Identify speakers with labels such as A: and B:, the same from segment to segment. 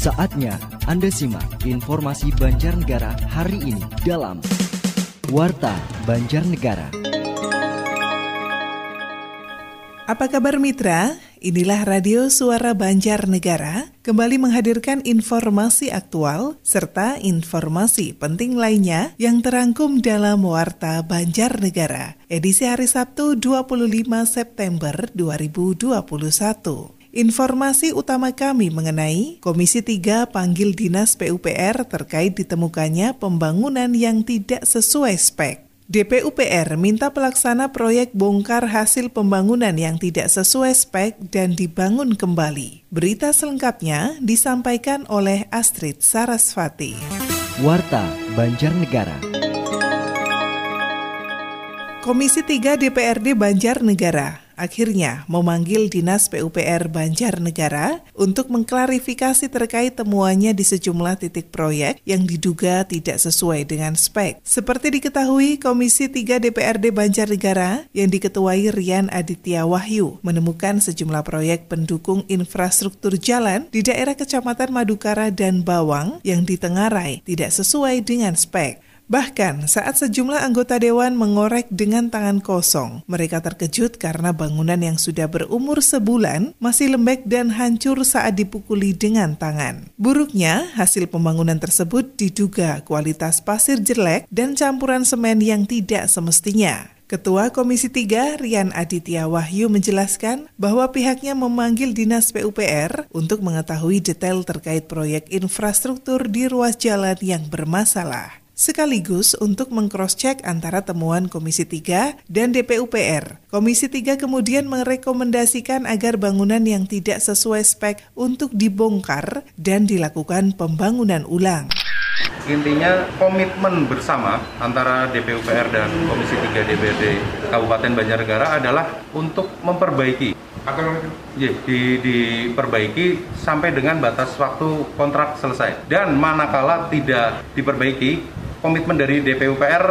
A: Saatnya Anda simak informasi Banjarnegara hari ini dalam Warta Banjarnegara.
B: Apa kabar mitra? Inilah Radio Suara Banjarnegara kembali menghadirkan informasi aktual serta informasi penting lainnya yang terangkum dalam Warta Banjarnegara edisi hari Sabtu 25 September 2021. Informasi utama kami mengenai Komisi 3 panggil Dinas PUPR terkait ditemukannya pembangunan yang tidak sesuai spek. DPUPR minta pelaksana proyek bongkar hasil pembangunan yang tidak sesuai spek dan dibangun kembali. Berita selengkapnya disampaikan oleh Astrid Sarasvati.
A: Warta Banjarnegara.
B: Komisi 3 DPRD Banjarnegara akhirnya memanggil Dinas PUPR Banjarnegara untuk mengklarifikasi terkait temuannya di sejumlah titik proyek yang diduga tidak sesuai dengan spek. Seperti diketahui, Komisi 3 DPRD Banjarnegara yang diketuai Rian Aditya Wahyu menemukan sejumlah proyek pendukung infrastruktur jalan di daerah Kecamatan Madukara dan Bawang yang ditengarai tidak sesuai dengan spek. Bahkan saat sejumlah anggota dewan mengorek dengan tangan kosong, mereka terkejut karena bangunan yang sudah berumur sebulan masih lembek dan hancur saat dipukuli dengan tangan. Buruknya, hasil pembangunan tersebut diduga kualitas pasir jelek dan campuran semen yang tidak semestinya. Ketua Komisi 3 Rian Aditya Wahyu menjelaskan bahwa pihaknya memanggil Dinas PUPR untuk mengetahui detail terkait proyek infrastruktur di ruas jalan yang bermasalah sekaligus untuk mengcross-check antara temuan Komisi 3 dan DPUPR. Komisi 3 kemudian merekomendasikan agar bangunan yang tidak sesuai spek untuk dibongkar dan dilakukan pembangunan ulang.
C: Intinya komitmen bersama antara DPUPR dan Komisi 3 DPRD Kabupaten Banjarnegara adalah untuk memperbaiki akan ya, di, diperbaiki sampai dengan batas waktu kontrak selesai. Dan manakala tidak diperbaiki, komitmen dari DPUPR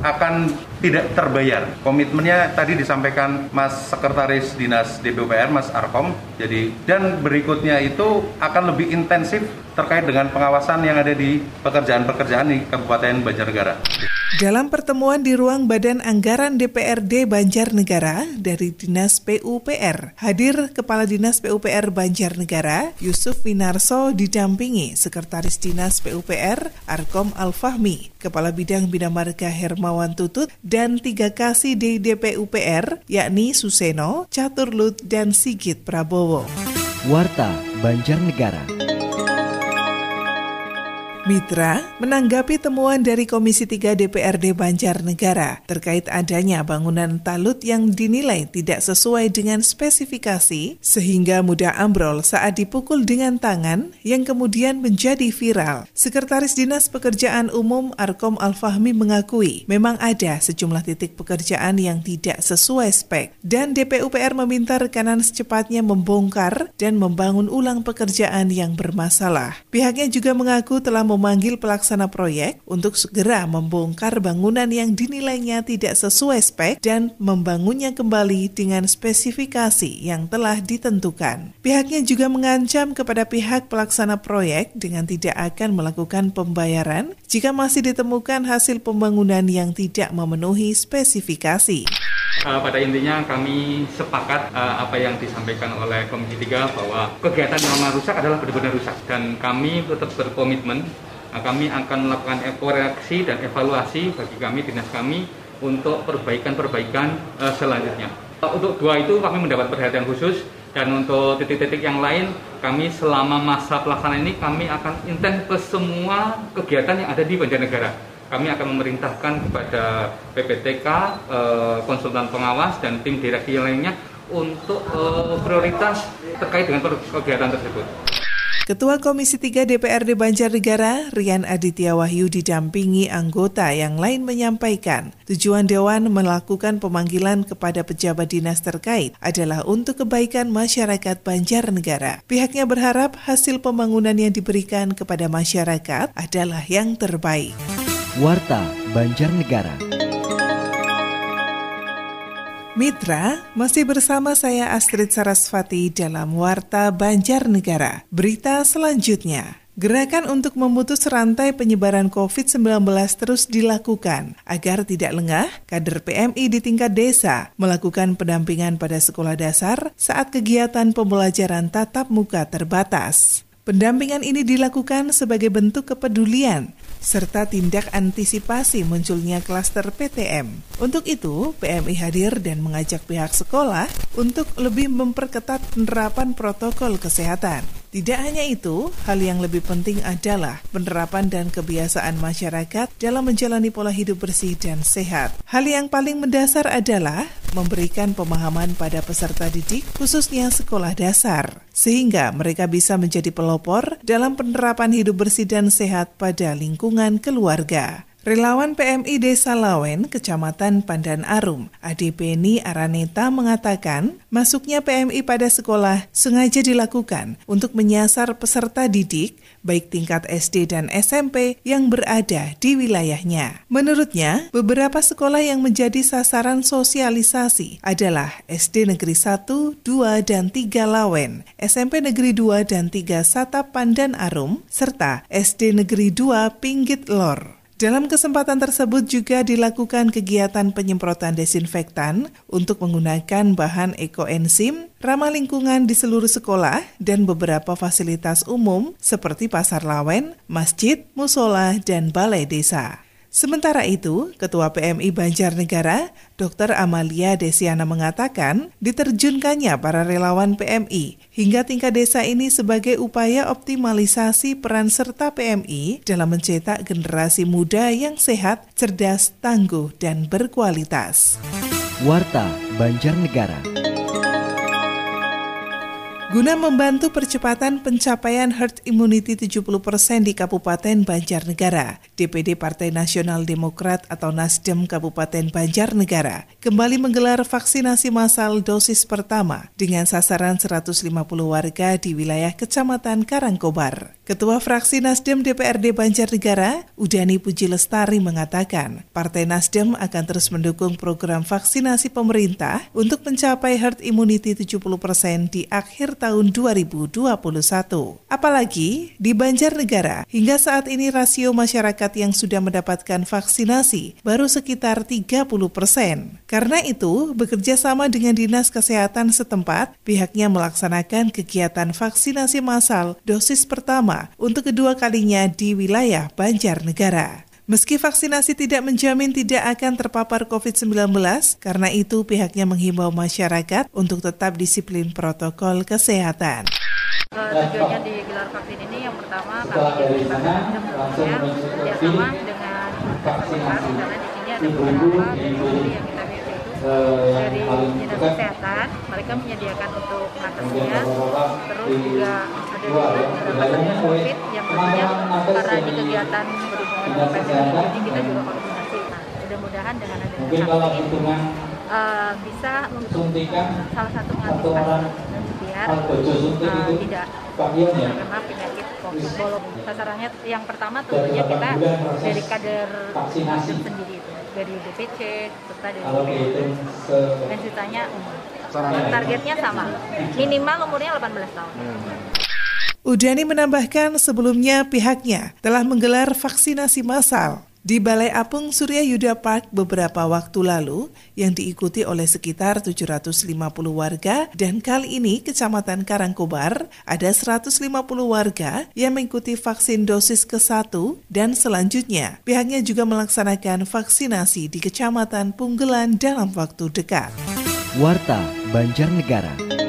C: akan tidak terbayar. Komitmennya tadi disampaikan Mas Sekretaris Dinas DPUPR Mas Arkom. Jadi dan berikutnya itu akan lebih intensif terkait dengan pengawasan yang ada di pekerjaan-pekerjaan di Kabupaten Banjarnegara.
B: Dalam pertemuan di ruang Badan Anggaran DPRD Banjarnegara dari Dinas PUPR, hadir Kepala Dinas PUPR Banjarnegara, Yusuf Winarso didampingi Sekretaris Dinas PUPR, Arkom Alfahmi, Kepala Bidang Bina Marga Hermawan Tutut, dan tiga kasih di DPUPR, yakni Suseno, Caturlut, dan Sigit Prabowo.
A: Warta Banjarnegara.
B: Mitra menanggapi temuan dari Komisi 3 DPRD Banjarnegara terkait adanya bangunan talut yang dinilai tidak sesuai dengan spesifikasi sehingga mudah ambrol saat dipukul dengan tangan yang kemudian menjadi viral. Sekretaris Dinas Pekerjaan Umum Arkom Alfahmi mengakui memang ada sejumlah titik pekerjaan yang tidak sesuai spek dan DPUPR meminta rekanan secepatnya membongkar dan membangun ulang pekerjaan yang bermasalah. Pihaknya juga mengaku telah memanggil pelaksana proyek untuk segera membongkar bangunan yang dinilainya tidak sesuai spek dan membangunnya kembali dengan spesifikasi yang telah ditentukan. Pihaknya juga mengancam kepada pihak pelaksana proyek dengan tidak akan melakukan pembayaran jika masih ditemukan hasil pembangunan yang tidak memenuhi spesifikasi.
D: Uh, pada intinya kami sepakat uh, apa yang disampaikan oleh Komisi 3 bahwa kegiatan yang rusak adalah benar-benar rusak dan kami tetap berkomitmen uh, kami akan melakukan koreksi dan evaluasi bagi kami dinas kami untuk perbaikan-perbaikan uh, selanjutnya. Uh, untuk dua itu kami mendapat perhatian khusus dan untuk titik-titik yang lain kami selama masa pelaksanaan ini kami akan intens ke semua kegiatan yang ada di Banjarnegara kami akan memerintahkan kepada PPTK, eh, konsultan pengawas dan tim direksi lainnya untuk eh, prioritas terkait dengan kegiatan tersebut.
B: Ketua Komisi 3 DPRD Banjarnegara, Rian Aditya Wahyu didampingi anggota yang lain menyampaikan, tujuan Dewan melakukan pemanggilan kepada pejabat dinas terkait adalah untuk kebaikan masyarakat Banjarnegara. Pihaknya berharap hasil pembangunan yang diberikan kepada masyarakat adalah yang terbaik.
A: Warta Banjarnegara.
B: Mitra, masih bersama saya Astrid Sarasvati dalam Warta Banjarnegara. Berita selanjutnya. Gerakan untuk memutus rantai penyebaran COVID-19 terus dilakukan agar tidak lengah. Kader PMI di tingkat desa melakukan pendampingan pada sekolah dasar saat kegiatan pembelajaran tatap muka terbatas. Pendampingan ini dilakukan sebagai bentuk kepedulian serta tindak antisipasi munculnya klaster PTM. Untuk itu, PMI hadir dan mengajak pihak sekolah untuk lebih memperketat penerapan protokol kesehatan. Tidak hanya itu, hal yang lebih penting adalah penerapan dan kebiasaan masyarakat dalam menjalani pola hidup bersih dan sehat. Hal yang paling mendasar adalah memberikan pemahaman pada peserta didik, khususnya sekolah dasar, sehingga mereka bisa menjadi pelopor dalam penerapan hidup bersih dan sehat pada lingkungan keluarga. Relawan PMI Desa Lawen, Kecamatan Pandan Arum, Ade Beni Araneta mengatakan, masuknya PMI pada sekolah sengaja dilakukan untuk menyasar peserta didik, baik tingkat SD dan SMP yang berada di wilayahnya. Menurutnya, beberapa sekolah yang menjadi sasaran sosialisasi adalah SD Negeri 1, 2, dan 3 Lawen, SMP Negeri 2 dan 3 Sata Pandan Arum, serta SD Negeri 2 Pinggit Lor. Dalam kesempatan tersebut juga dilakukan kegiatan penyemprotan desinfektan untuk menggunakan bahan ekoenzim ramah lingkungan di seluruh sekolah dan beberapa fasilitas umum seperti pasar lawen, masjid, musola, dan balai desa. Sementara itu, Ketua PMI Banjarnegara, Dr. Amalia Desiana mengatakan, diterjunkannya para relawan PMI hingga tingkat desa ini sebagai upaya optimalisasi peran serta PMI dalam mencetak generasi muda yang sehat, cerdas, tangguh, dan berkualitas.
A: Warta Banjarnegara.
B: Guna membantu percepatan pencapaian herd immunity 70% di Kabupaten Banjarnegara, DPD Partai Nasional Demokrat atau Nasdem Kabupaten Banjarnegara kembali menggelar vaksinasi massal dosis pertama dengan sasaran 150 warga di wilayah Kecamatan Karangkobar. Ketua Fraksi Nasdem DPRD Banjarnegara, Udani Puji Lestari mengatakan, Partai Nasdem akan terus mendukung program vaksinasi pemerintah untuk mencapai herd immunity 70% di akhir tahun 2021. Apalagi di Banjarnegara, hingga saat ini rasio masyarakat yang sudah mendapatkan vaksinasi baru sekitar 30 persen. Karena itu, bekerja sama dengan Dinas Kesehatan setempat, pihaknya melaksanakan kegiatan vaksinasi massal dosis pertama untuk kedua kalinya di wilayah Banjarnegara. Meski vaksinasi tidak menjamin tidak akan terpapar COVID-19, karena itu pihaknya menghimbau masyarakat untuk tetap disiplin protokol kesehatan.
E: Tujuannya digelar vaksin ini yang pertama kami bekerjasama dengan vaksinasi karena di sini ada beberapa yang kita miliki itu dari dinas kesehatan mereka menyediakan untuk nakesnya. terus juga ada juga pendapatan COVID yang tentunya karena di kegiatan jadi kita juga koordinasi. Nah, mudah-mudahan dengan adanya vaksin ini uh, bisa untuk salah satu mengantisipasi biar uh, tidak terkena penyakit COVID. Walaupun sasarannya. Yang pertama tentunya kita dari kader vaksinasi. sendiri itu dari DPC serta dari DPC dan sisanya umum. Targetnya sama, minimal umurnya 18 tahun.
B: Udani menambahkan sebelumnya pihaknya telah menggelar vaksinasi massal di Balai Apung Surya Yuda Park beberapa waktu lalu yang diikuti oleh sekitar 750 warga dan kali ini Kecamatan Karangkobar ada 150 warga yang mengikuti vaksin dosis ke-1 dan selanjutnya pihaknya juga melaksanakan vaksinasi di Kecamatan Punggelan dalam waktu dekat.
A: Warta Banjarnegara.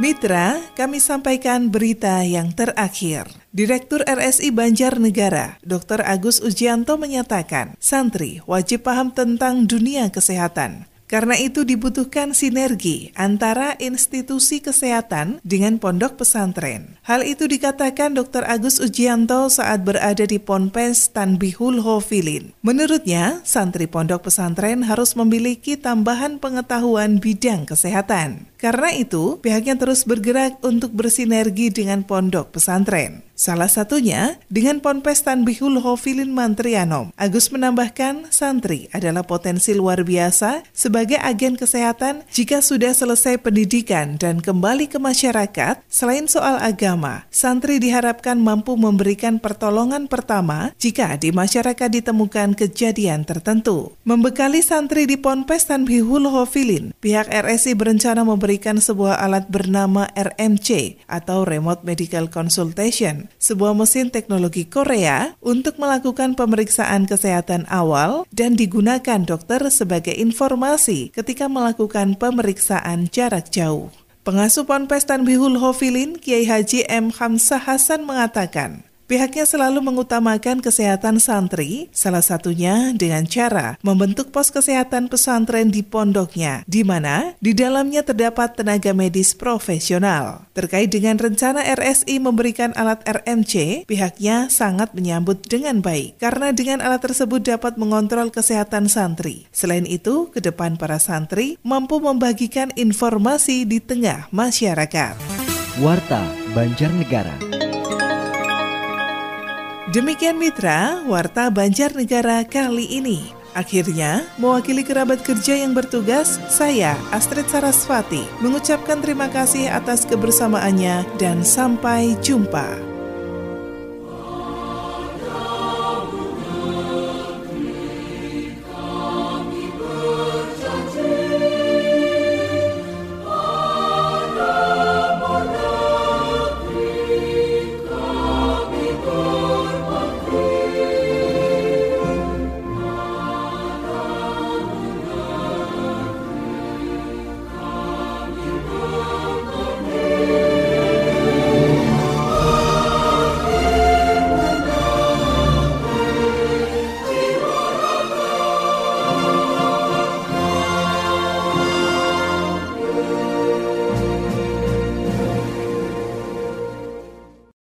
B: Mitra, kami sampaikan berita yang terakhir. Direktur RSI Banjarnegara, Dr. Agus Ujianto menyatakan, santri wajib paham tentang dunia kesehatan. Karena itu dibutuhkan sinergi antara institusi kesehatan dengan pondok pesantren. Hal itu dikatakan Dr. Agus Ujianto saat berada di Ponpes Tanbihul Hofilin. Menurutnya, santri pondok pesantren harus memiliki tambahan pengetahuan bidang kesehatan. Karena itu, pihaknya terus bergerak untuk bersinergi dengan pondok pesantren. Salah satunya dengan Ponpes Tanbihul Hofilin Mantrianom. Agus menambahkan santri adalah potensi luar biasa sebagai agen kesehatan jika sudah selesai pendidikan dan kembali ke masyarakat. Selain soal agama, santri diharapkan mampu memberikan pertolongan pertama jika di masyarakat ditemukan kejadian tertentu. Membekali santri di Ponpes Tanbihul Hofilin, pihak RSI berencana memberikan sebuah alat bernama RMC atau Remote Medical Consultation sebuah mesin teknologi Korea untuk melakukan pemeriksaan kesehatan awal dan digunakan dokter sebagai informasi ketika melakukan pemeriksaan jarak jauh. Pengasuh Ponpes Tanbihul Hofilin, Kiai Haji M. Hamzah Hasan mengatakan, Pihaknya selalu mengutamakan kesehatan santri, salah satunya dengan cara membentuk pos kesehatan pesantren di pondoknya, di mana di dalamnya terdapat tenaga medis profesional. Terkait dengan rencana RSI memberikan alat RMC, pihaknya sangat menyambut dengan baik, karena dengan alat tersebut dapat mengontrol kesehatan santri. Selain itu, ke depan para santri mampu membagikan informasi di tengah masyarakat.
A: Warta Banjarnegara.
B: Demikian mitra, Warta Banjarnegara kali ini. Akhirnya, mewakili kerabat kerja yang bertugas, saya, Astrid Sarasvati, mengucapkan terima kasih atas kebersamaannya dan sampai jumpa.